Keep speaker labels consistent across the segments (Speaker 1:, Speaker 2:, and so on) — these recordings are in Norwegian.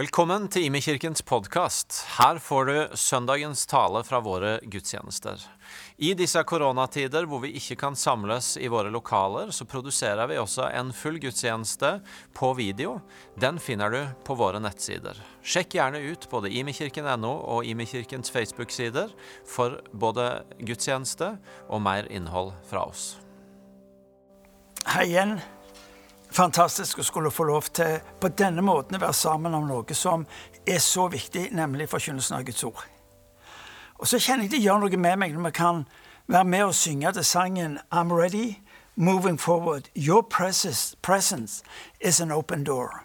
Speaker 1: Velkommen til Imekirkens podkast. Her får du søndagens tale fra våre gudstjenester. I disse koronatider hvor vi ikke kan samles i våre lokaler, så produserer vi også en full gudstjeneste på video. Den finner du på våre nettsider. Sjekk gjerne ut både imekirken.no og Imekirkens Facebook-sider for både gudstjeneste og mer innhold fra oss.
Speaker 2: Hei igjen fantastisk å skulle få lov til på denne måten å være sammen om noe som er så viktig, nemlig forkynnelsen av Guds ord. Og så kjenner jeg det gjør noe med meg når vi kan være med og synge til sangen I'm ready, moving forward. Your presence is an open door.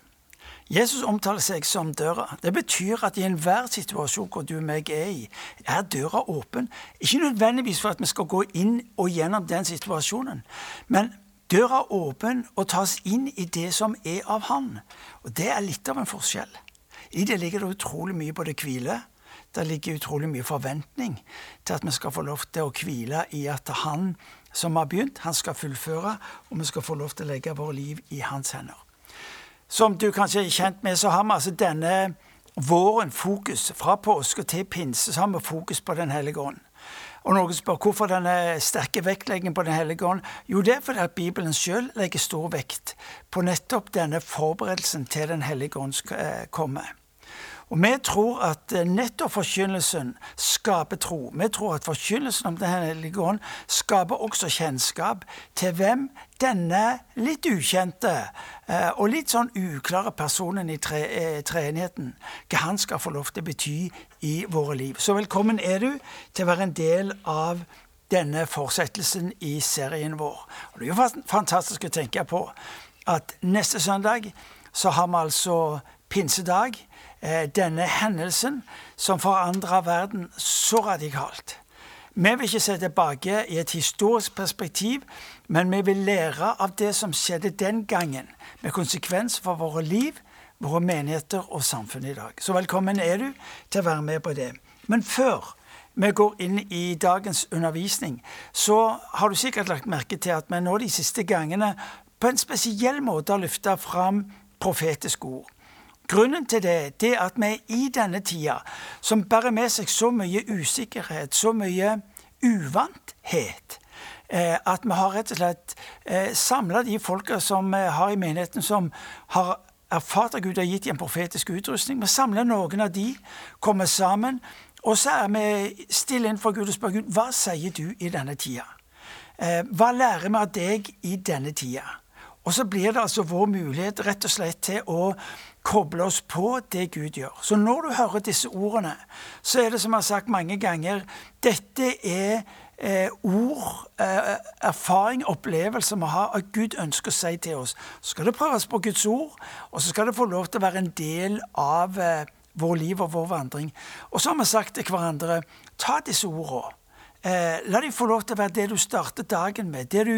Speaker 2: Jesus omtaler seg som døra. Det betyr at i enhver situasjon hvor du og meg er i, er døra åpen. Ikke nødvendigvis for at vi skal gå inn og gjennom den situasjonen, men døra åpen og tas inn i det som er av Han. Og det er litt av en forskjell. I det ligger det utrolig mye både hvile, det ligger utrolig mye forventning til at vi skal få lov til å hvile i at Han som har begynt, han skal fullføre, og vi skal få lov til å legge vårt liv i hans hender. Som du kanskje er kjent med, så har vi altså denne våren fokus. Fra påske til pinse så har vi fokus på Den hellige ånd. Og noen spør hvorfor denne sterke vektleggingen på Den hellige ånd. Jo, det er fordi at Bibelen sjøl legger stor vekt på nettopp denne forberedelsen til Den hellige ånds eh, komme. Og Vi tror at eh, nettopp forkynnelsen skaper tro. Vi tror at forkynnelsen om Den hellige ånd skaper også kjennskap til hvem denne litt ukjente eh, og litt sånn uklare personen i tre, eh, treenigheten hva han skal få lov til å bety i våre liv. Så velkommen er du til å være en del av denne fortsettelsen i serien vår. Og Det er jo fantastisk å tenke på at neste søndag så har vi altså pinsedag. Eh, denne hendelsen som forandra verden så radikalt. Vi vil ikke se tilbake i et historisk perspektiv, men vi vil lære av det som skjedde den gangen, med konsekvens for våre liv, våre menigheter og samfunnet i dag. Så velkommen er du til å være med på det. Men før vi går inn i dagens undervisning, så har du sikkert lagt merke til at vi nå de siste gangene på en spesiell måte har løfta fram profetiske ord. Grunnen til det, det er at vi i denne tida, som bærer med seg så mye usikkerhet, så mye uvanthet, eh, at vi har rett og slett eh, samla de folka som vi har i menigheten, som har erfart at Gud har gitt dem en profetisk utrustning. Vi samler noen av de, kommer sammen, og så er vi stille inn for Gud og spør Gud hva sier du i denne tida. Eh, hva lærer vi av deg i denne tida? Og så blir det altså vår mulighet rett og slett til å koble oss på det Gud gjør. Så når du hører disse ordene, så er det som jeg har sagt mange ganger, dette er eh, ord, eh, erfaring, opplevelse vi har at Gud ønsker å si til oss. Så skal det prøves på Guds ord, og så skal det få lov til å være en del av eh, vår liv og vår vandring. Og så har vi sagt til hverandre ta disse ordene Eh, la dem få lov til å være det du starter dagen med, det du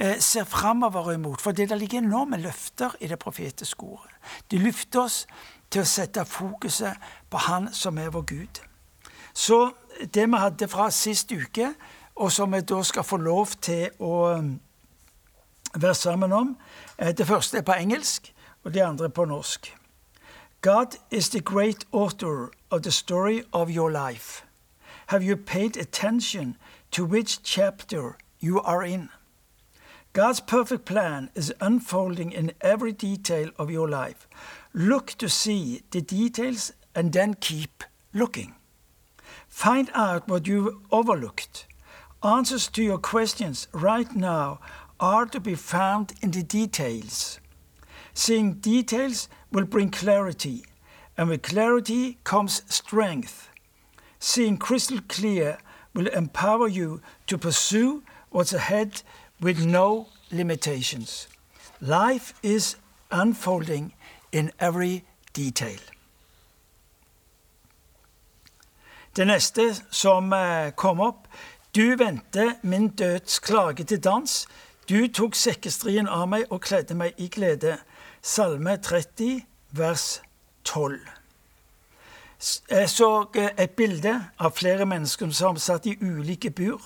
Speaker 2: eh, ser framover imot. For det ligger enorme løfter i det profetiske ordet. De løfter oss til å sette fokuset på Han som er vår Gud. Så det vi hadde fra sist uke, og som vi da skal få lov til å um, være sammen om eh, Det første er på engelsk, og det andre på norsk. God is the great author of the story of your life. Have you paid attention to which chapter you are in? God's perfect plan is unfolding in every detail of your life. Look to see the details and then keep looking. Find out what you overlooked. Answers to your questions right now are to be found in the details. Seeing details will bring clarity, and with clarity comes strength. Seeing crystal clear will empower you to pursue what's ahead with no limitations. Life is unfolding in every detail. Det neste som eh, kom opp Du vendte min dødsklage til dans. Du tok sekkestrien av meg og kledde meg i glede. Salme 30, vers 12. Jeg så eh, et bilde av flere mennesker som satt i ulike bur.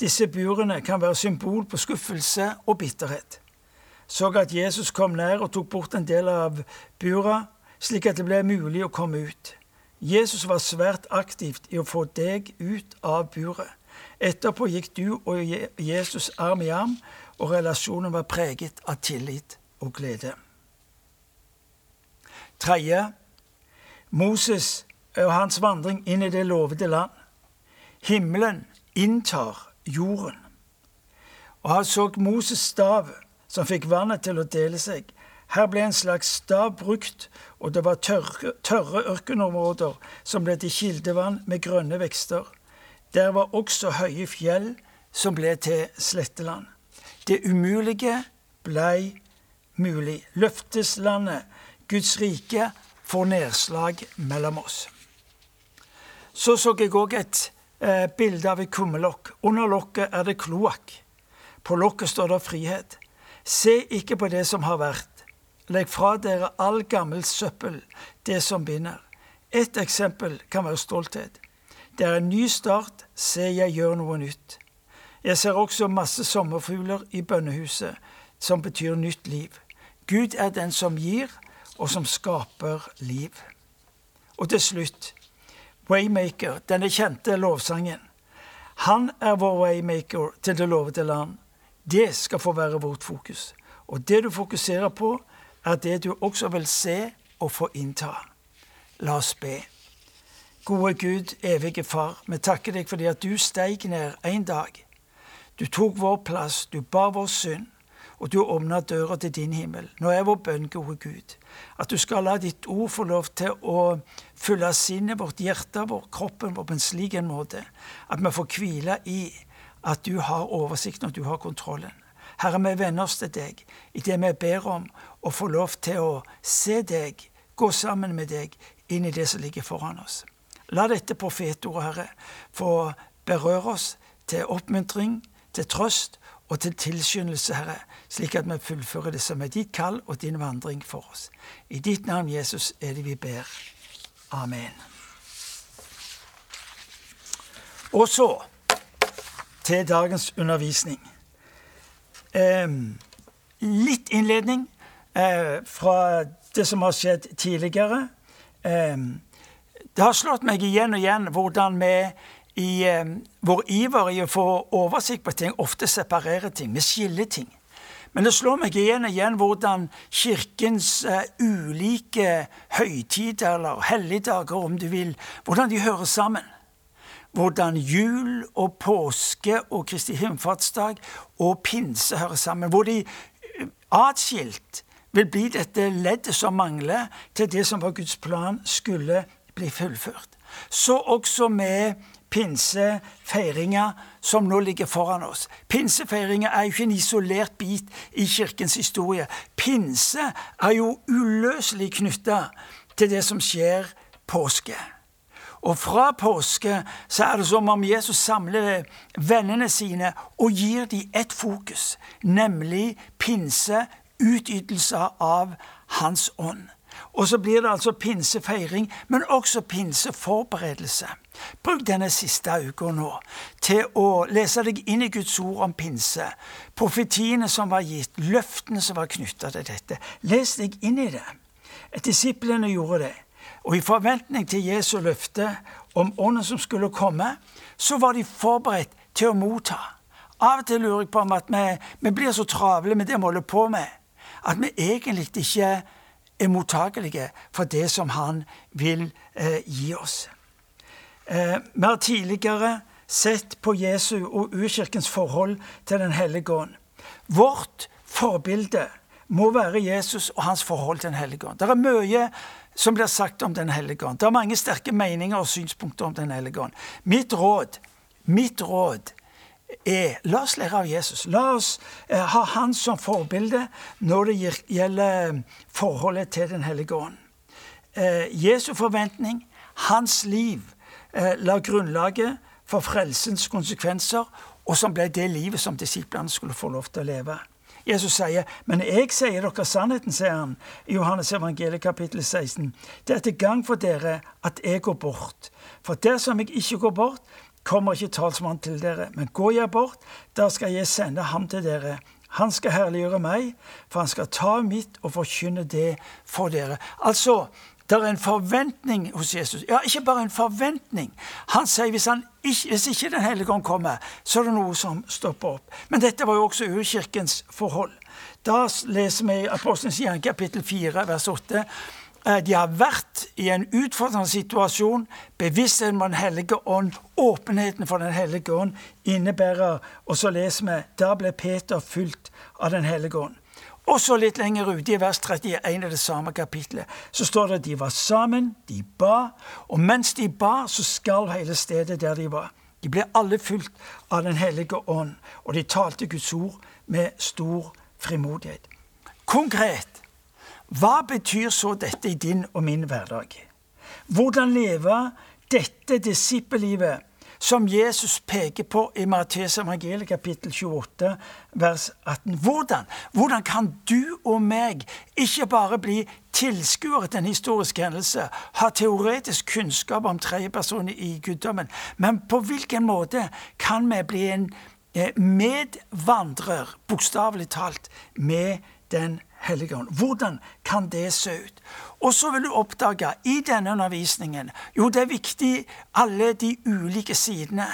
Speaker 2: Disse burene kan være symbol på skuffelse og bitterhet. Så at Jesus kom nær og tok bort en del av bura, slik at det ble mulig å komme ut. Jesus var svært aktivt i å få deg ut av buret. Etterpå gikk du og Jesus arm i arm, og relasjonen var preget av tillit og glede. Tredje Moses og hans vandring inn i det lovede land. Himmelen inntar jorden. Og han så Moses' stav, som fikk vannet til å dele seg. Her ble en slags stav brukt, og det var tørre, tørre ørkenområder som ble til kildevann med grønne vekster. Der var også høye fjell som ble til sletteland. Det umulige blei mulig. Løfteslandet, Guds rike, får nedslag mellom oss. Så så jeg òg et eh, bilde av et kummelokk. Under lokket er det kloakk. På lokket står det frihet. Se ikke på det som har vært. Legg fra dere all gammel søppel, det som binder. Et eksempel kan være stolthet. Det er en ny start. Se, jeg gjør noe nytt. Jeg ser også masse sommerfugler i bønnehuset, som betyr nytt liv. Gud er den som gir, og som skaper liv. Og til slutt Waymaker, denne kjente lovsangen. Han er vår waymaker til det lovede land. Det skal få være vårt fokus. Og det du fokuserer på, er det du også vil se og få innta. La oss be. Gode Gud, evige Far, vi takker deg fordi at du steig ned en dag. Du tok vår plass, du bar vår synd, og du åpner døra til din himmel. Nå er vår bønn, gode Gud, at du skal la ditt ord få lov til å fylle sinnet vårt, hjertet vårt, kroppen vår på en slik en måte at vi får hvile i at du har oversikten og du har kontrollen. Herre, vi venner oss til deg i det vi ber om å få lov til å se deg, gå sammen med deg inn i det som ligger foran oss. La dette profetordet, Herre, få berøre oss til oppmuntring, til trøst og til tilskyndelse, Herre, slik at vi fullfører det som er ditt kall og din vandring for oss. I ditt navn, Jesus, er det vi ber. Amen. Og så til dagens undervisning. Eh, litt innledning eh, fra det som har skjedd tidligere. Eh, det har slått meg igjen og igjen hvordan vi i vår iver i å få oversikt på ting ofte separerer ting. Vi skiller ting. Men det slår meg igjen og igjen hvordan Kirkens eh, ulike høytider, eller helligdager om du vil, hvordan de hører sammen hvordan jul og påske og Kristi himmelfartsdag og pinse hører sammen. Hvor de eh, atskilt vil bli dette leddet som mangler til det som var Guds plan skulle bli fullført. Så også med pinsefeiringa som nå ligger foran oss. Pinsefeiringa er jo ikke en isolert bit i kirkens historie. Pinse er jo uløselig knytta til det som skjer påske. Og fra påske så er det som om Jesus samler vennene sine og gir dem ett fokus, nemlig pinse, utytelse av Hans ånd. Og så blir det altså pinsefeiring, men også pinseforberedelse. Bruk denne siste uka nå til å lese deg inn i Guds ord om pinse, profetiene som var gitt, løftene som var knytta til dette. Les deg inn i det. Disiplene gjorde det. Og i forventning til Jesu løfte om ånden som skulle komme, så var de forberedt til å motta. Av og til lurer jeg på om at vi, vi blir så travle med det vi holder på med, at vi egentlig ikke er mottakelige for det som Han vil eh, gi oss. Eh, vi har tidligere sett på Jesu og urkirkens forhold til Den hellige ånd. Vårt forbilde må være Jesus og hans forhold til Den hellige ånd. Det er mye som blir sagt om Den hellige ånd. Det er mange sterke meninger og synspunkter om Den hellige ånd. Mitt råd, mitt råd er la oss lære av Jesus. La oss eh, ha Han som forbilde når det gjelder eh, forholdet til Den hellige ånd. Eh, Jesu forventning, hans liv, eh, la grunnlaget for frelsens konsekvenser, og som ble det livet som disiplene skulle få lov til å leve. Jesus sier, 'Men jeg sier dere sannheten', sier han i Johannes evangeliet kapittel 16. 'Det er til gang for dere at jeg går bort.' For dersom jeg ikke går bort, kommer ikke talsmannen til dere. Men går jeg bort, da skal jeg sende ham til dere. Han skal herliggjøre meg, for han skal ta mitt og forkynne det for dere. Altså, Det er en forventning hos Jesus. Ja, ikke bare en forventning. Han sier hvis, han ikke, hvis ikke Den hellige ånd kommer, så er det noe som stopper opp. Men dette var jo også urkirkens forhold. Da leser vi i Apostelens gjerning kapittel 4, vers 8. De har vært i en utfordrende situasjon. Bevisstheten om Den hellige ånd, åpenheten for Den hellige ånd, innebærer Og så leser vi da ble Peter fulgt av Den hellige ånd. Og så litt lenger ute, i vers 31 av det samme kapitlet, så står det at de var sammen, de ba, og mens de ba, så skalv hele stedet der de var. De ble alle fulgt av Den hellige ånd, og de talte Guds ord med stor frimodighet. Konkret hva betyr så dette i din og min hverdag? Hvordan leve dette disippellivet som Jesus peker på i Matteus evangelium kapittel 28, vers 18. Hvordan? Hvordan kan du og meg ikke bare bli tilskuere til en historisk hendelse, ha teoretisk kunnskap om tredjepersoner i guddommen, men på hvilken måte kan vi bli en eh, medvandrer, bokstavelig talt, med Den hellige ånd? Hvordan kan det se ut? Og så vil du oppdage i denne undervisningen Jo, det er viktig alle de ulike sidene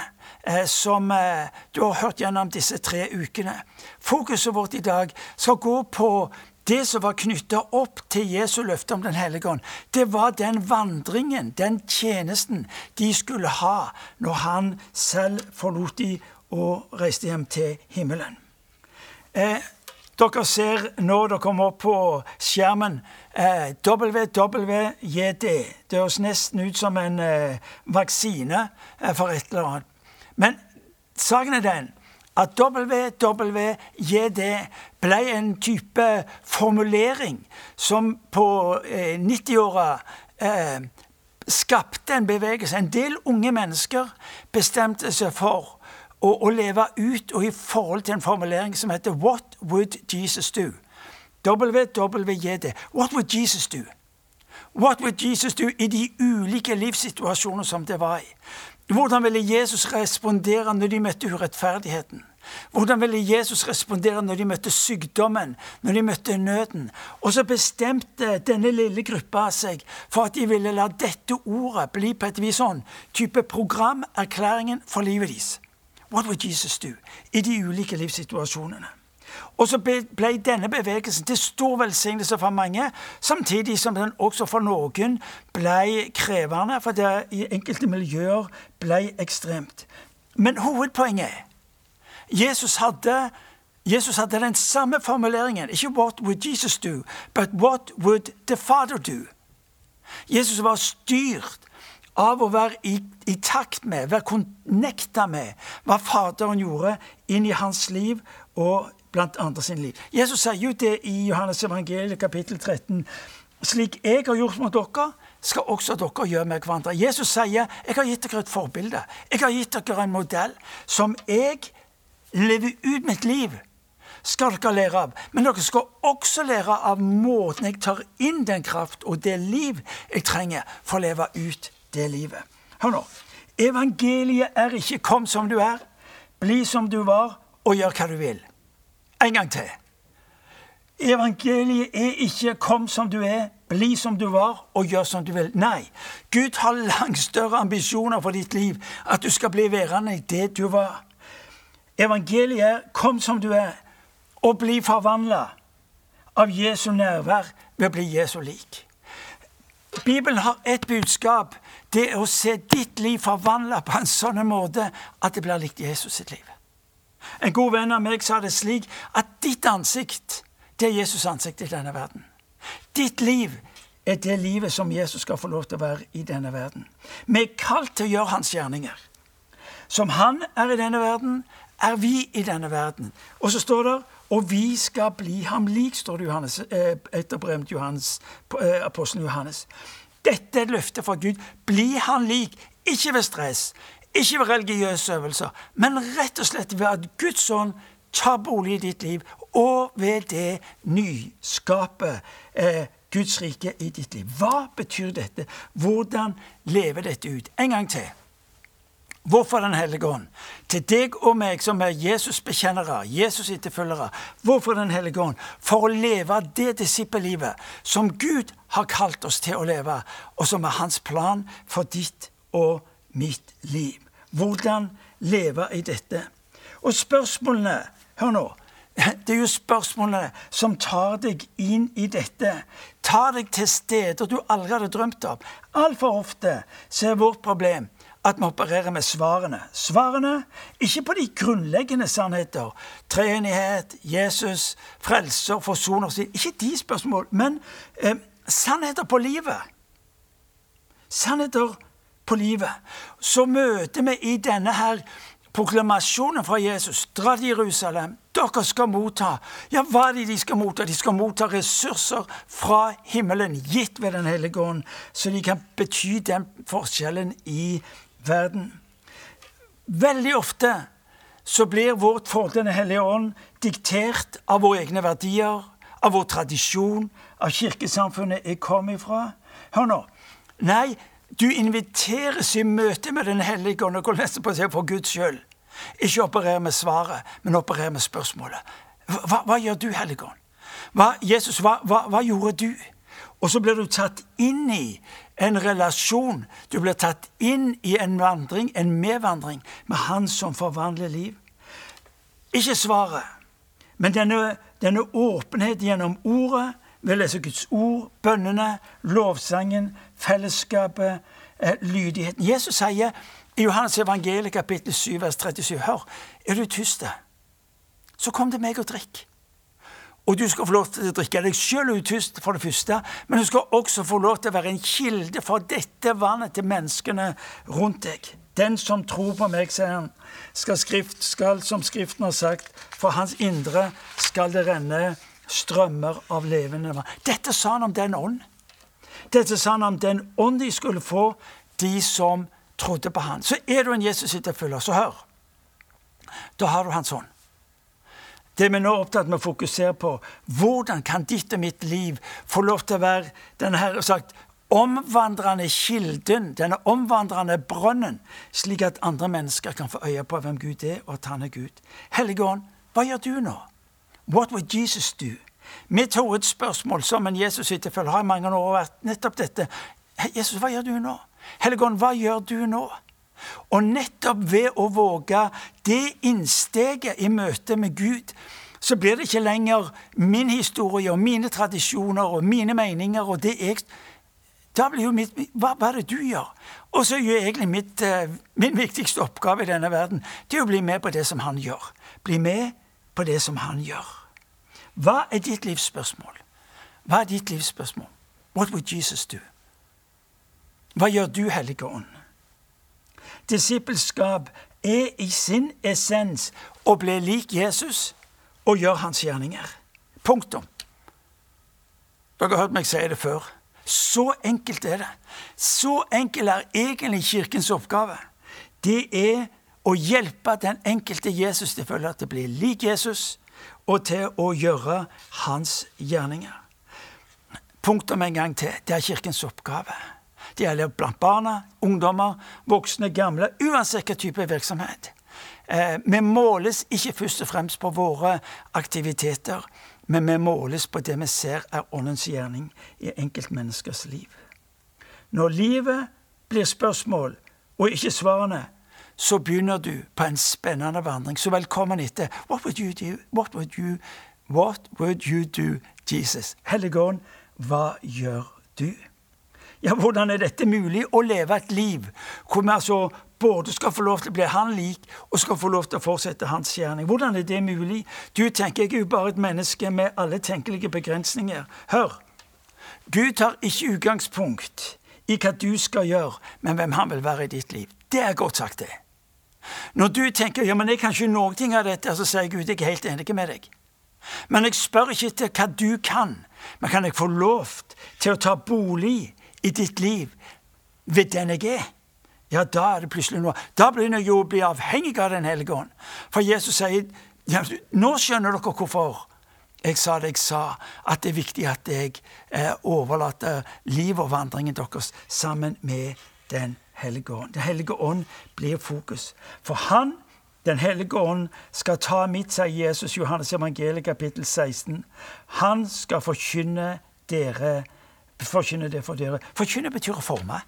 Speaker 2: eh, som eh, du har hørt gjennom disse tre ukene. Fokuset vårt i dag skal gå på det som var knytta opp til Jesu løfte om Den hellige ånd. Det var den vandringen, den tjenesten, de skulle ha når han selv forlot de og reiste hjem til himmelen. Eh, dere ser nå det kommer opp på skjermen eh, WWJD. Det høres nesten ut som en eh, vaksine eh, for et eller annet. Men saken er den at WWJD ble en type formulering som på 90-åra eh, eh, skapte en bevegelse. En del unge mennesker bestemte seg for å, å leve ut og i forhold til en formulering som heter What would Jesus do? WWJD. What would Jesus do? What would Jesus do i de ulike livssituasjoner som det var i? Hvordan ville Jesus respondere når de møtte urettferdigheten? Hvordan ville Jesus respondere når de møtte sykdommen, når de møtte nøden? Og så bestemte denne lille gruppa seg for at de ville la dette ordet bli på et vis sånn type programerklæringen for livet deres. What would Jesus do? I de ulike livssituasjonene. Og så ble denne bevegelsen til stor velsignelse for mange, samtidig som den også for noen ble krevende, for det i enkelte miljøer ble ekstremt. Men hovedpoenget er Jesus hadde, Jesus hadde den samme formuleringen. Ikke 'What would Jesus do?', but 'What would the Father do?' Jesus var styrt av å være i, i takt med, være connecta med hva Faderen gjorde inn i hans liv og blant andre sin liv. Jesus sier jo det i Johannes evangeliet kapittel 13. Slik jeg har gjort mot dere, skal også dere gjøre med hverandre. Jesus sier jeg har gitt dere et forbilde. Jeg har gitt dere en modell som jeg lever ut mitt liv skal dere lære av. Men dere skal også lære av måten jeg tar inn den kraft og det liv jeg trenger for å leve ut det livet. Hør nå. Evangeliet er ikke 'kom som du er', 'bli som du var', og gjør hva du vil. En gang til. Evangeliet er ikke 'kom som du er', 'bli som du var', og gjør som du vil. Nei. Gud har langt større ambisjoner for ditt liv, at du skal bli værende i det du var. Evangeliet er 'kom som du er', og bli forvandla av Jesu nærvær ved å bli Jesu lik. Bibelen har ett budskap. Det er å se ditt liv forvandla på en sånn måte at det blir likt Jesus sitt liv. En god venn av meg sa det slik at ditt ansikt, det er Jesus' ansikt i denne verden. Ditt liv er det livet som Jesus skal få lov til å være i denne verden. Vi er kalt til å gjøre hans gjerninger. Som han er i denne verden, er vi i denne verden. Og så står det og vi skal bli ham lik, står det Johannes, eh, etter brevet til Johannes, eh, apostelen Johannes. Dette er et løfte fra Gud. Bli han lik, ikke ved stress, ikke ved religiøse øvelser, men rett og slett ved at Guds ånd tar bolig i ditt liv, og ved det nyskapet eh, Guds rike i ditt liv. Hva betyr dette? Hvordan lever dette ut? En gang til. Hvorfor Den hellige ånd? Til deg og meg som er Jesus-bekjennere, Jesus-etterfølgere. Hvorfor Den hellige ånd? For å leve det disippellivet som Gud har kalt oss til å leve, og som er hans plan for ditt og mitt liv. Hvordan leve i dette? Og spørsmålene Hør nå. Det er jo spørsmålene som tar deg inn i dette. Tar deg til steder du aldri hadde drømt om. Altfor ofte så er vårt problem at vi opererer med svarene. Svarene ikke på de grunnleggende sannheter. Treenighet, Jesus, frelser, forsoner Ikke de spørsmål, men eh, sannheter på livet. Sannheter på livet. Så møter vi i denne her proklamasjonen fra Jesus Dra til Jerusalem. Dere skal motta Ja, hva er det de skal motta? De skal motta ressurser fra himmelen, gitt ved Den hellige ånd, så de kan bety den forskjellen i verden. Veldig ofte så blir vårt forhold til Den hellige ånd diktert av våre egne verdier, av vår tradisjon, av kirkesamfunnet jeg kom ifra. Hør nå. Nei, du inviteres i møte med Den hellige ånd og går nesten på seg for Guds skyld. Ikke operere med svaret, men operere med spørsmålet. Hva, hva gjør du, Hellige ånd? Hva, Jesus, hva, hva, gjorde du? Og så blir du tatt inn i en relasjon. Du blir tatt inn i en vandring, en medvandring, med Han som forvandler liv. Ikke svaret, men denne, denne åpenhet gjennom ordet, ved å lese Guds ord, bønnene, lovsangen, fellesskapet, eh, lydigheten. Jesus sier i Johannes evangeliet kapittel 7 vers 37 Hør, er du tyst, så kom til meg og drikk. Og du skal få lov til å drikke deg sjøl uttyst, for det første, men du skal også få lov til å være en kilde for dette vannet til menneskene rundt deg. Den som tror på meg, sier han, skal, skrift, skal som Skriften har sagt, for hans indre skal det renne strømmer av levende vann. Dette sa han om den ånd. Dette sa han om den ånd de skulle få, de som trodde på han. Så er du en Jesus-etterfølger, så hør. Da har du hans ånd. Det vi nå er opptatt med å fokusere på, hvordan kan ditt og mitt liv få lov til å være denne her, sagt, omvandrende kilden, denne omvandrende brønnen, slik at andre mennesker kan få øye på hvem Gud er, og at han er Gud. Hellige Ånd, hva gjør du nå? What would Jesus do? Mitt hovedspørsmål som en Jesus-etterfølger har i mange år vært nettopp dette. Jesus, hva gjør du nå? Hellige Ånd, hva gjør du nå? Og nettopp ved å våge det innsteget i møte med Gud, så blir det ikke lenger min historie og mine tradisjoner og mine meninger og det jeg Da blir jo mitt Hva, hva er det du gjør? Og så gjør egentlig mitt, uh, min viktigste oppgave i denne verden det er å bli med på det som han gjør. Bli med på det som han gjør. Hva er ditt livsspørsmål? Hva er ditt livsspørsmål? What would Jesus do? Hva gjør du, Hellige Ånd? Disippelskap er i sin essens å bli lik Jesus og gjøre hans gjerninger. Punktum. Dere har hørt meg si det før. Så enkelt er det. Så enkel er egentlig Kirkens oppgave. Det er å hjelpe den enkelte Jesus til å til å bli lik Jesus og til å gjøre hans gjerninger. Punktum en gang til. Det er Kirkens oppgave. Det gjelder blant barna, ungdommer, voksne, gamle, uansett hvilken type virksomhet. Eh, vi måles ikke først og fremst på våre aktiviteter, men vi måles på det vi ser er Åndens gjerning i enkeltmenneskers liv. Når livet blir spørsmål og ikke svarene, så begynner du på en spennende vandring. Så velkommen etter. What would you do? What would you, what would you do, Jesus? Helligånd, hva gjør du? Ja, hvordan er dette mulig? Å leve et liv hvor vi altså både skal få lov til å bli han lik, og skal få lov til å fortsette hans gjerning. Hvordan er det mulig? Du tenker jeg er jo bare et menneske med alle tenkelige begrensninger. Hør! Gud tar ikke utgangspunkt i hva du skal gjøre, men hvem han vil være i ditt liv. Det er godt sagt, det. Når du tenker ja, men jeg kan ikke noe av dette, så sier Gud jeg er helt enig med deg. Men jeg spør ikke etter hva du kan, men kan jeg få lov til å ta bolig i ditt liv ved den jeg er, ja, da er det plutselig noe. Da begynner jeg å bli avhengig av Den hellige ånd. For Jesus sier ja, Nå skjønner dere hvorfor jeg sa det jeg sa, at det er viktig at jeg eh, overlater liv og vandringen deres sammen med Den hellige ånd. Den hellige ånd blir fokus. For han, Den hellige ånd, skal ta mitt, sier Jesus, Johannes evangeliet kapittel 16. Han skal forkynne dere Forkynne det for dere. Forkynne betyr å forme.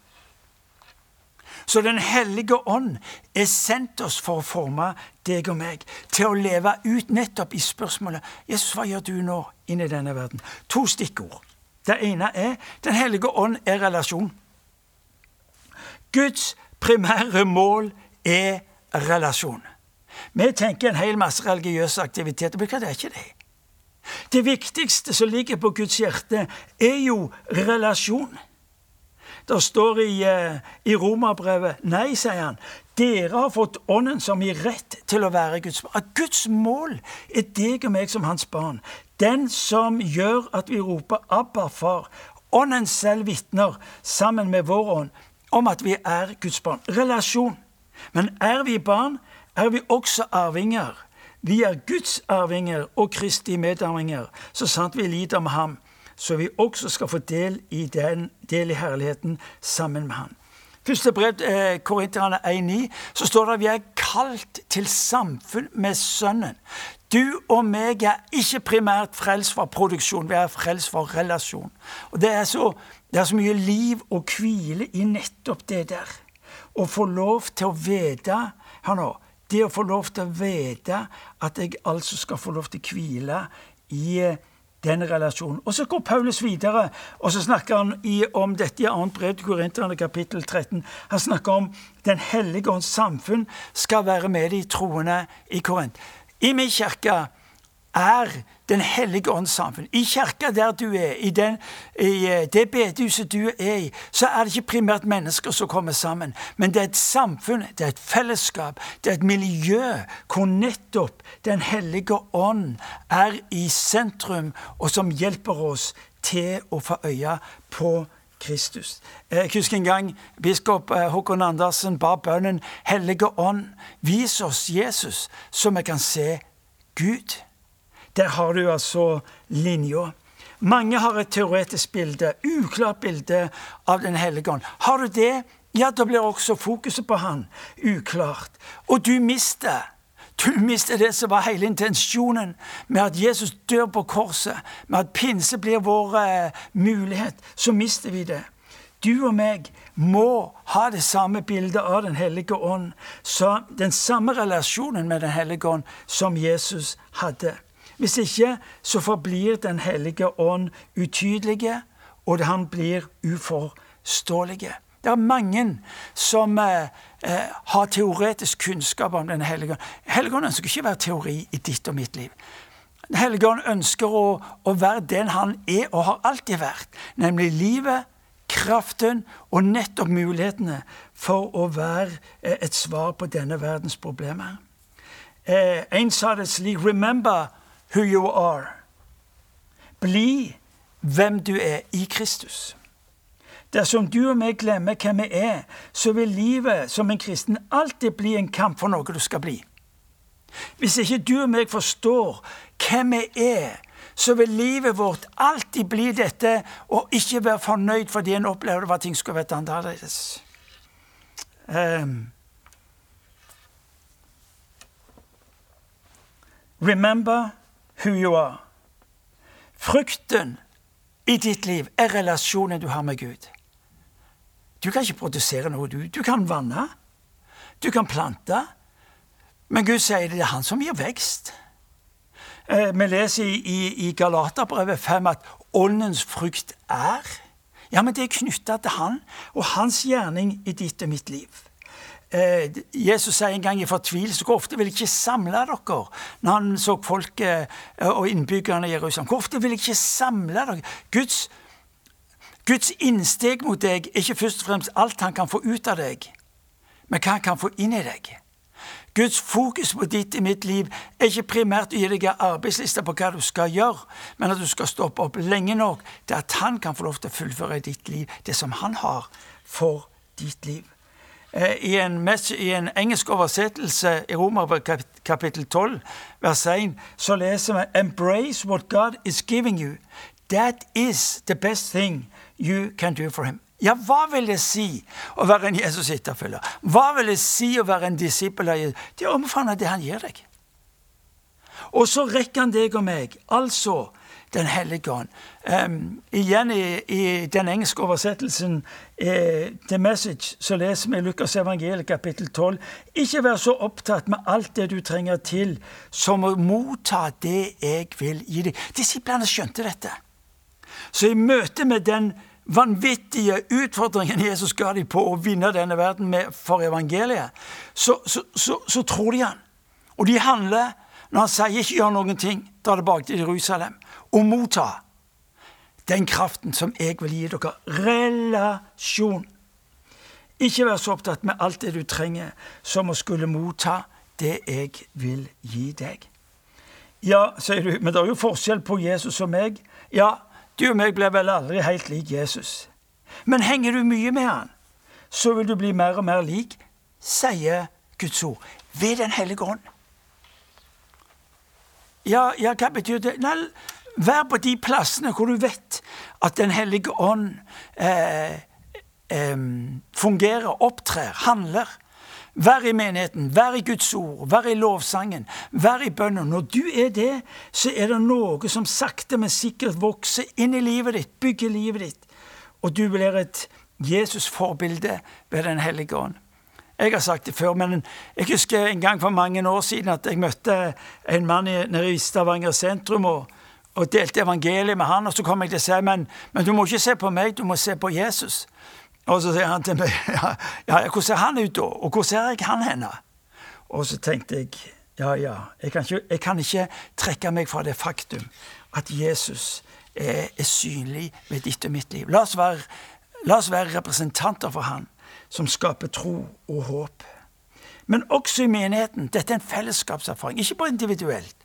Speaker 2: Så Den hellige ånd er sendt oss for å forme deg og meg til å leve ut nettopp i spørsmålet Jesus, hva gjør du nå inn i denne verden? To stikkord. Det ene er Den hellige ånd er relasjon. Guds primære mål er relasjon. Vi tenker en hel masse religiøse aktiviteter, men det er ikke det. Det viktigste som ligger på Guds hjerte, er jo relasjon. Det står i, eh, i Romerbrevet Nei, sier han. Dere har fått Ånden som gir rett til å være Guds barn. At Guds mål er deg og meg som hans barn. Den som gjør at vi roper 'Abba, far'. Ånden selv vitner, sammen med vår ånd, om at vi er Guds barn. Relasjon. Men er vi barn, er vi også arvinger. Vi er Guds arvinger og Kristi medarvinger, så sant vi lider med ham så vi også skal få del i, den, del i herligheten sammen med ham. Første brev, eh, Korinterne 1,9, så står det at vi er kalt til samfunn med Sønnen. Du og meg er ikke primært frelst for produksjon, vi er frelst for relasjon. Og Det er så, det er så mye liv og hvile i nettopp det der. Å få lov til å vite Hør nå. Det å få lov til å vite at jeg altså skal få lov til å hvile i den relasjonen. Og Så går Paulus videre, og så snakker han i, om dette i 2. brev til Korinterne, kapittel 13. Han snakker om Den hellige ånds samfunn skal være med de troende i Korint. I min kirke er Den hellige ånds samfunn. I kirka der du er, i, den, i eh, det bedehuset du er i, så er det ikke primært mennesker som kommer sammen, men det er et samfunn, det er et fellesskap, det er et miljø hvor nettopp Den hellige ånd er i sentrum, og som hjelper oss til å få øye på Kristus. Jeg husker en gang biskop eh, Håkon Andersen ba bønnen Hellige ånd, vis oss Jesus, så vi kan se Gud. Der har du altså linja. Mange har et teoretisk bilde, uklart bilde av Den hellige ånd. Har du det, ja, da blir også fokuset på Han uklart. Og du mister. Du mister det som var hele intensjonen med at Jesus dør på korset, med at pinse blir vår uh, mulighet. Så mister vi det. Du og meg må ha det samme bildet av Den hellige ånd, den samme relasjonen med Den hellige ånd som Jesus hadde. Hvis ikke så forblir Den hellige ånd utydelige, og han blir uforståelige. Det er mange som eh, eh, har teoretisk kunnskap om Den hellige ånd. Hellige ånd ønsker ikke å være teori i ditt og mitt liv. Hellige ånd ønsker å, å være den han er og har alltid vært, nemlig livet, kraften og nettopp mulighetene for å være eh, et svar på denne verdens problemer. Eh, en sa det slik Remember who you are. Bli hvem du er i Kristus. Dersom du og meg glemmer hvem vi er, så vil livet som en kristen alltid bli en kamp for noe du skal bli. Hvis ikke du og meg forstår hvem vi er, så vil livet vårt alltid bli dette og ikke være fornøyd fordi en opplevde at ting skulle vært annerledes. Um, remember who you are. Frukten i ditt liv er relasjonen du har med Gud. Du kan ikke produsere noe, du. Du kan vanne. Du kan plante. Men Gud sier det er han som gir vekst. Eh, vi leser i, i, i Galaterbrevet 5 at åndens frukt er Ja, men det er knytta til han og hans gjerning i ditt og mitt liv. Eh, Jesus sier en gang i fortvilelse hvor ofte vil jeg ikke samle dere når han så folket eh, og innbyggerne i Jerusalem. Hvor ofte vil jeg ikke samle dere? Guds, Guds innsteg mot deg er ikke først og fremst alt han kan få ut av deg, men hva han kan få inn i deg. Guds fokus på ditt i mitt liv er ikke primært å gi deg arbeidsliste på hva du skal gjøre, men at du skal stoppe opp lenge nok til at han kan få lov til å fullføre ditt liv det som han har for ditt liv. Eh, I en, I en, engelsk oversettelse i Romer kapittel 12, vers 1, så leser vi «Embrace what God is giving you. That is the best thing you can do for him». Ja, hva vil det si å være en Jesus-etterfølger? Hva vil det si å være en disippel av Jesus? Det omfavner det han gir deg. Og så rekker han deg og meg, altså Den hellige ånd. Um, igjen i, i, den engelske oversettelsen, eh, The Message, så leser vi Lukas evangeliet kapittel 12. Ikke vær så opptatt med alt det du trenger til, som å motta det jeg vil gi deg. Disiplene skjønte dette. Så i møte med den vanvittige utfordringen Jesus ga dem på å vinne denne verden med for evangeliet, så, så, så, så tror de han. Og de handler når han sier 'ikke gjør noen ting', dra tilbake til Jerusalem og motta den kraften som jeg vil gi dere. Relasjon. Ikke vær så opptatt med alt det du trenger, som å skulle motta det jeg vil gi deg. Ja, sier du, men det er jo forskjell på Jesus og meg. Ja, du og meg blir vel aldri helt lik Jesus. Men henger du mye med han, så vil du bli mer og mer lik, sier Guds ord, ved Den hellige ånd. Ja, ja, hva betyr det? Nei, vær på de plassene hvor du vet at Den hellige ånd eh, eh, fungerer, opptrer, handler. Vær i menigheten, vær i Guds ord, vær i lovsangen, vær i bønnen. Når du er det, så er det noe som sakte, men sikkert vokser inn i livet ditt, bygger livet ditt. Og du blir et Jesus-forbilde ved Den hellige ånd. Jeg har sagt det før, men jeg husker en gang for mange år siden at jeg møtte en mann nede i Stavanger sentrum og, og delte evangeliet med han, og så kom jeg til å si men, men du må ikke se på meg, du må se på Jesus. Og så sier han til meg ja, ja hvordan ser han ut da? Og hvor ser jeg han henne? Og så tenkte jeg ja, ja, jeg kan, ikke, jeg kan ikke trekke meg fra det faktum at Jesus er, er synlig ved ditt og mitt liv. La oss være, la oss være representanter for han som skaper tro og håp. Men også i menigheten. Dette er en fellesskapserfaring, ikke bare individuelt.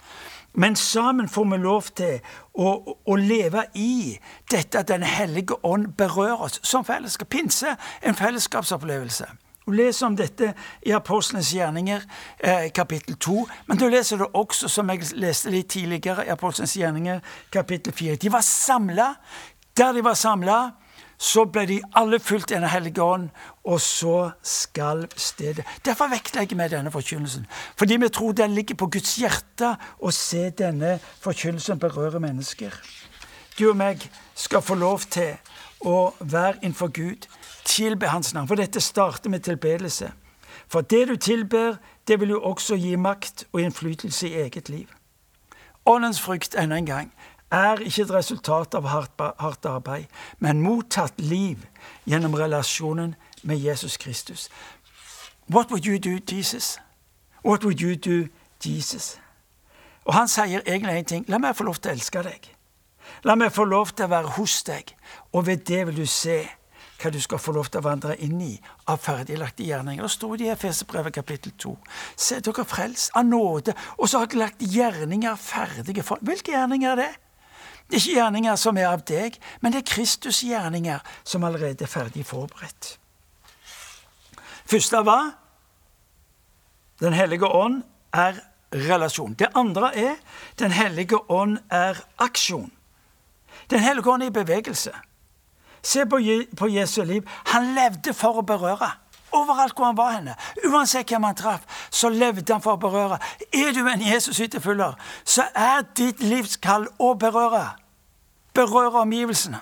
Speaker 2: Men sammen får vi lov til å, å leve i dette at Den hellige ånd berører oss som fellesskap. Pinse en fellesskapsopplevelse. Du leser om dette i Apostlenes gjerninger, eh, kapittel 2. Men du leser det også, som jeg leste litt tidligere, i Apostlenes gjerninger, kapittel 4. De var samla. Der de var samla, så ble de alle fulgt Den hellige ånd, og så skalv stedet. Derfor vektlegger vi denne forkynnelsen. Fordi vi tror den ligger på Guds hjerte å se denne forkynnelsen berøre mennesker. Du og meg skal få lov til å være innenfor Gud, tilbe Hans navn. For dette starter med tilbedelse. For det du tilber, det vil jo også gi makt og innflytelse i eget liv. Åndens frukt enda en gang er ikke et resultat av hardt arbeid, men mottatt liv gjennom relasjonen med Jesus Kristus. What would you do, Jesus? What would you do, Jesus? Og han sier egentlig én ting. La meg få lov til å elske deg. La meg få lov til å være hos deg, og ved det vil du se hva du skal få lov til å vandre inn i av ferdiglagte gjerninger. Det står det i Efeserbrevet kapittel 2. Se, dere frelst av nåde, og så har dere lagt gjerninger ferdige for Hvilke gjerninger er det? Det er ikke gjerninger som er av deg, men det er Kristus' gjerninger som allerede er ferdig forberedt. Første hva? Den hellige ånd er relasjon. Det andre er Den hellige ånd er aksjon. Den hellige ånd er i bevegelse. Se på, på Jesu liv. Han levde for å berøre. Overalt hvor han var henne, uansett hvem han traff, så levde han for å berøre. Er du en Jesus-etterfølger, så er ditt livskall å berøre. Berøre omgivelsene.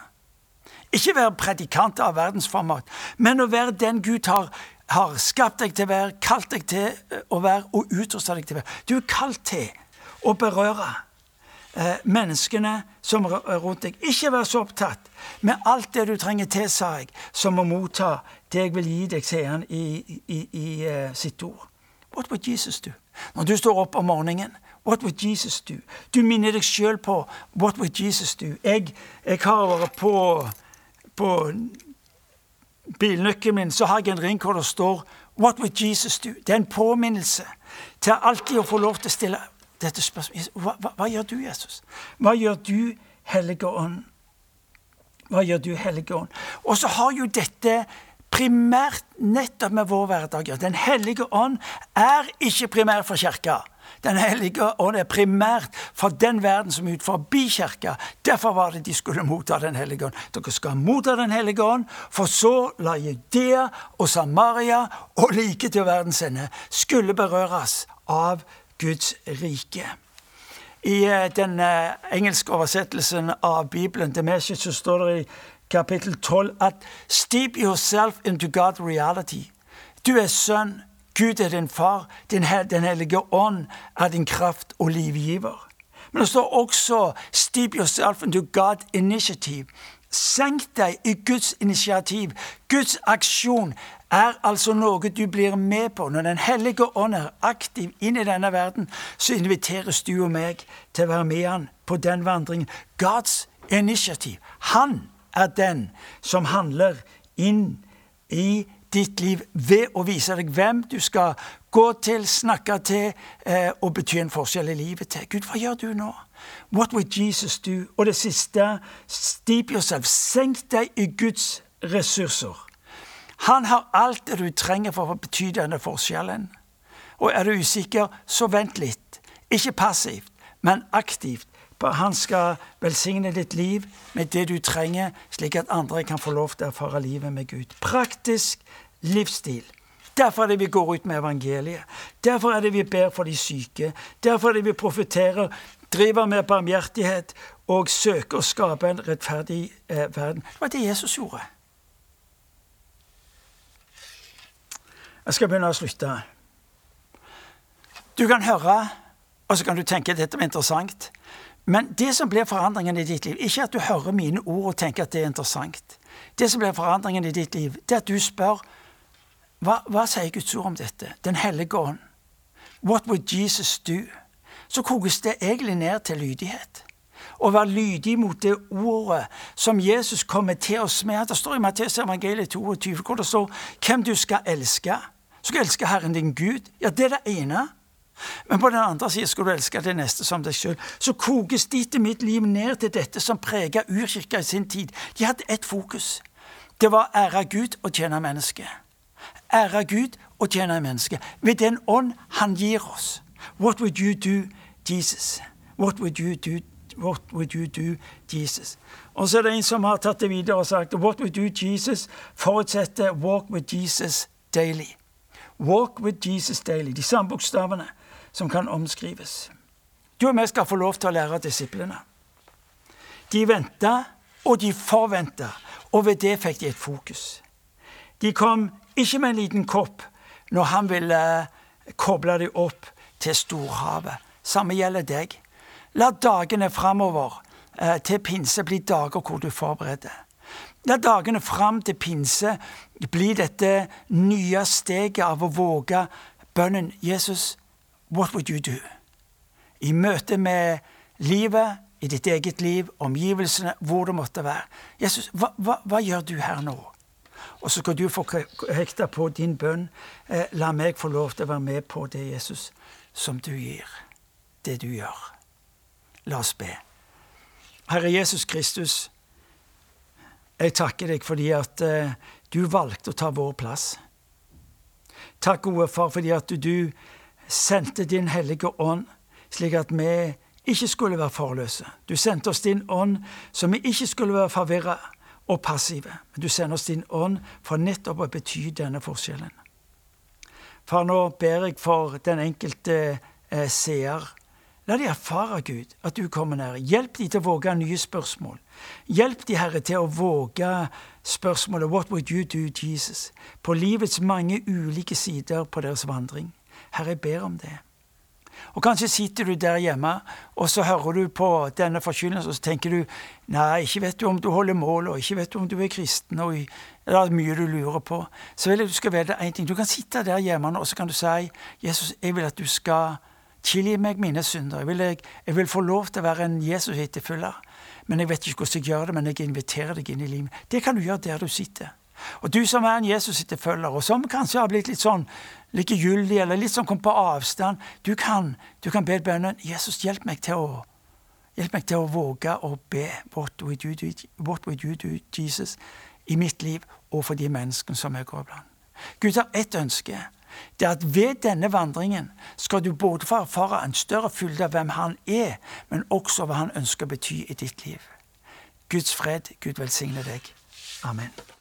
Speaker 2: Ikke være predikant av verdensformat, men å være den Gud har, har skapt deg til å være, kalt deg til eh, å være og utrusta deg til å være. Du er kalt til å berøre eh, menneskene som er rundt deg. Ikke vær så opptatt med alt det du trenger til, sa jeg, som å motta det jeg vil gi deg, sier han i, i, i uh, sitt ord. What would Jesus do? Når du står opp om morgenen, what would Jesus do? Du minner deg sjøl på what would Jesus do? Jeg, jeg har vært på, på bilnøkkelen min så har jeg en ring hvor det står What would Jesus do? Det er en påminnelse til alltid å få lov til å stille dette spørsmålet. Hva, hva, hva gjør du, Jesus? Hva gjør du, Hellige Ånd? Hva gjør du, Hellige Ånd? Og så har jo dette primært nettopp med vår hverdag. Den hellige ånd er ikke primær for kirka. Den hellige ånd er primært for den verden som er ut forbi kirka. Derfor var det de skulle motta Den hellige ånd. Dere skal motta Den hellige ånd, for så la Judea og Samaria og like til verdens ende skulle berøres av Guds rike. I eh, den eh, engelske oversettelsen av Bibelen til Message så står det i kapittel 12 at Steep yourself into God reality. Du er sønn, Gud er din far, din, Den hellige ånd er din kraft og livgiver. Men det står også 'steep yourself into God initiative'. Senk deg i Guds initiativ. Guds aksjon er altså noe du blir med på. Når Den hellige ånd er aktiv inn i denne verden, så inviteres du og meg til å være med han på den vandringen. Guds initiativ. Han er den som handler inn i ditt liv ved å vise deg hvem du skal gå til, snakke til eh, og bety en forskjell i livet til. Gud, hva gjør du nå? What would Jesus do? Og det siste, steep yourself. Senk deg i Guds ressurser. Han har alt det du trenger for å bety denne forskjellen. Og er du usikker, så vent litt. Ikke passivt, men aktivt. Han skal velsigne ditt liv med det du trenger, slik at andre kan få lov til å erfare livet med Gud. Praktisk livsstil. Derfor er det vi går ut med evangeliet. Derfor er det vi ber for de syke. Derfor er det vi profeterer, driver med barmhjertighet og søker å skape en rettferdig eh, verden. Det var det Jesus gjorde. Jeg skal begynne å slutte. Du kan høre, og så kan du tenke at dette var interessant. Men det som blir forandringen i ditt liv, ikke at du hører mine ord og tenker at det er interessant. Det som blir forandringen i ditt liv, det er at du spør hva, hva sier Guds ord om dette? Den hellige ånd. What would Jesus do? Så kokes det egentlig ned til lydighet. Å være lydig mot det ordet som Jesus kommer til oss med. Det står i Matteus evangeliet 22 hvor det står hvem du skal elske. Du skal elske Herren din Gud. Ja, det er det ene. Men på den andre siden skal du elske det neste som deg sjøl. Så kokes ditt og mitt liv ned til dette som preget urkirka i sin tid. De hadde ett fokus. Det var ære Gud og tjene mennesket ære Gud og tjene mennesket ved den ånd han gir oss. What would you do, Jesus? What would you do, What would you do, Jesus? Og så er det en som har tatt det videre og sagt What would you, Jesus? forutsetter Walk with Jesus daily. Walk with Jesus daily. De samme bokstavene som kan omskrives. Du og vi skal få lov til å lære disiplene. De venta, og de forventa, og ved det fikk de et fokus. De kom ikke med en liten kopp når han ville koble deg opp til storhavet. Samme gjelder deg. La dagene framover eh, til pinse bli dager hvor du forbereder. La dagene fram til pinse bli dette nye steget av å våge bønnen Jesus, what would you do? I møte med livet, i ditt eget liv, omgivelsene, hvor det måtte være. Jesus, hva, hva, hva gjør du her nå? Og så skal du få hekta på din bønn. Eh, la meg få lov til å være med på det, Jesus, som du gir. Det du gjør. La oss be. Herre Jesus Kristus, jeg takker deg fordi at uh, du valgte å ta vår plass. Takk, gode far, fordi at du sendte din hellige ånd, slik at vi ikke skulle være forløse. Du sendte oss din ånd, så vi ikke skulle være forvirra og passive. Men du sender oss din ånd for nettopp å bety denne forskjellen. Far, nå ber jeg for den enkelte eh, seer. La de erfare, Gud, at du kommer nær. Hjelp de til å våge nye spørsmål. Hjelp de, Herre, til å våge spørsmålet What would you do, Jesus? på livets mange ulike sider på deres vandring. Herre, jeg ber om det. Og kanskje sitter du der hjemme, og så hører du på denne forkynnelsen, og så tenker du nei, ikke vet du om du holder mål, og ikke vet du om du er kristen, og det er mye du lurer på. Så vil jeg du skal vite én ting. Du kan sitte der hjemme og så kan du si, 'Jesus, jeg vil at du skal tilgi meg mine synder.' Jeg vil, jeg, jeg vil få lov til å være en Jesus-etterfølger. Men jeg vet ikke hvordan jeg gjør det, men jeg inviterer deg inn i livet. Det kan du gjøre der du sitter. Og du som er en Jesus-etterfølger, og som kanskje har blitt litt sånn likegyldig eller litt sånn kom på avstand, du kan, du kan be bønnen 'Jesus, hjelp meg til å Hjelp meg til å våge å be what would, you do, what would you do, Jesus, i mitt liv og for de menneskene som jeg går blant. Gud har ett ønske. Det er at ved denne vandringen skal du både få erfare en større fylde av hvem Han er, men også hva Han ønsker å bety i ditt liv. Guds fred, Gud velsigne deg. Amen.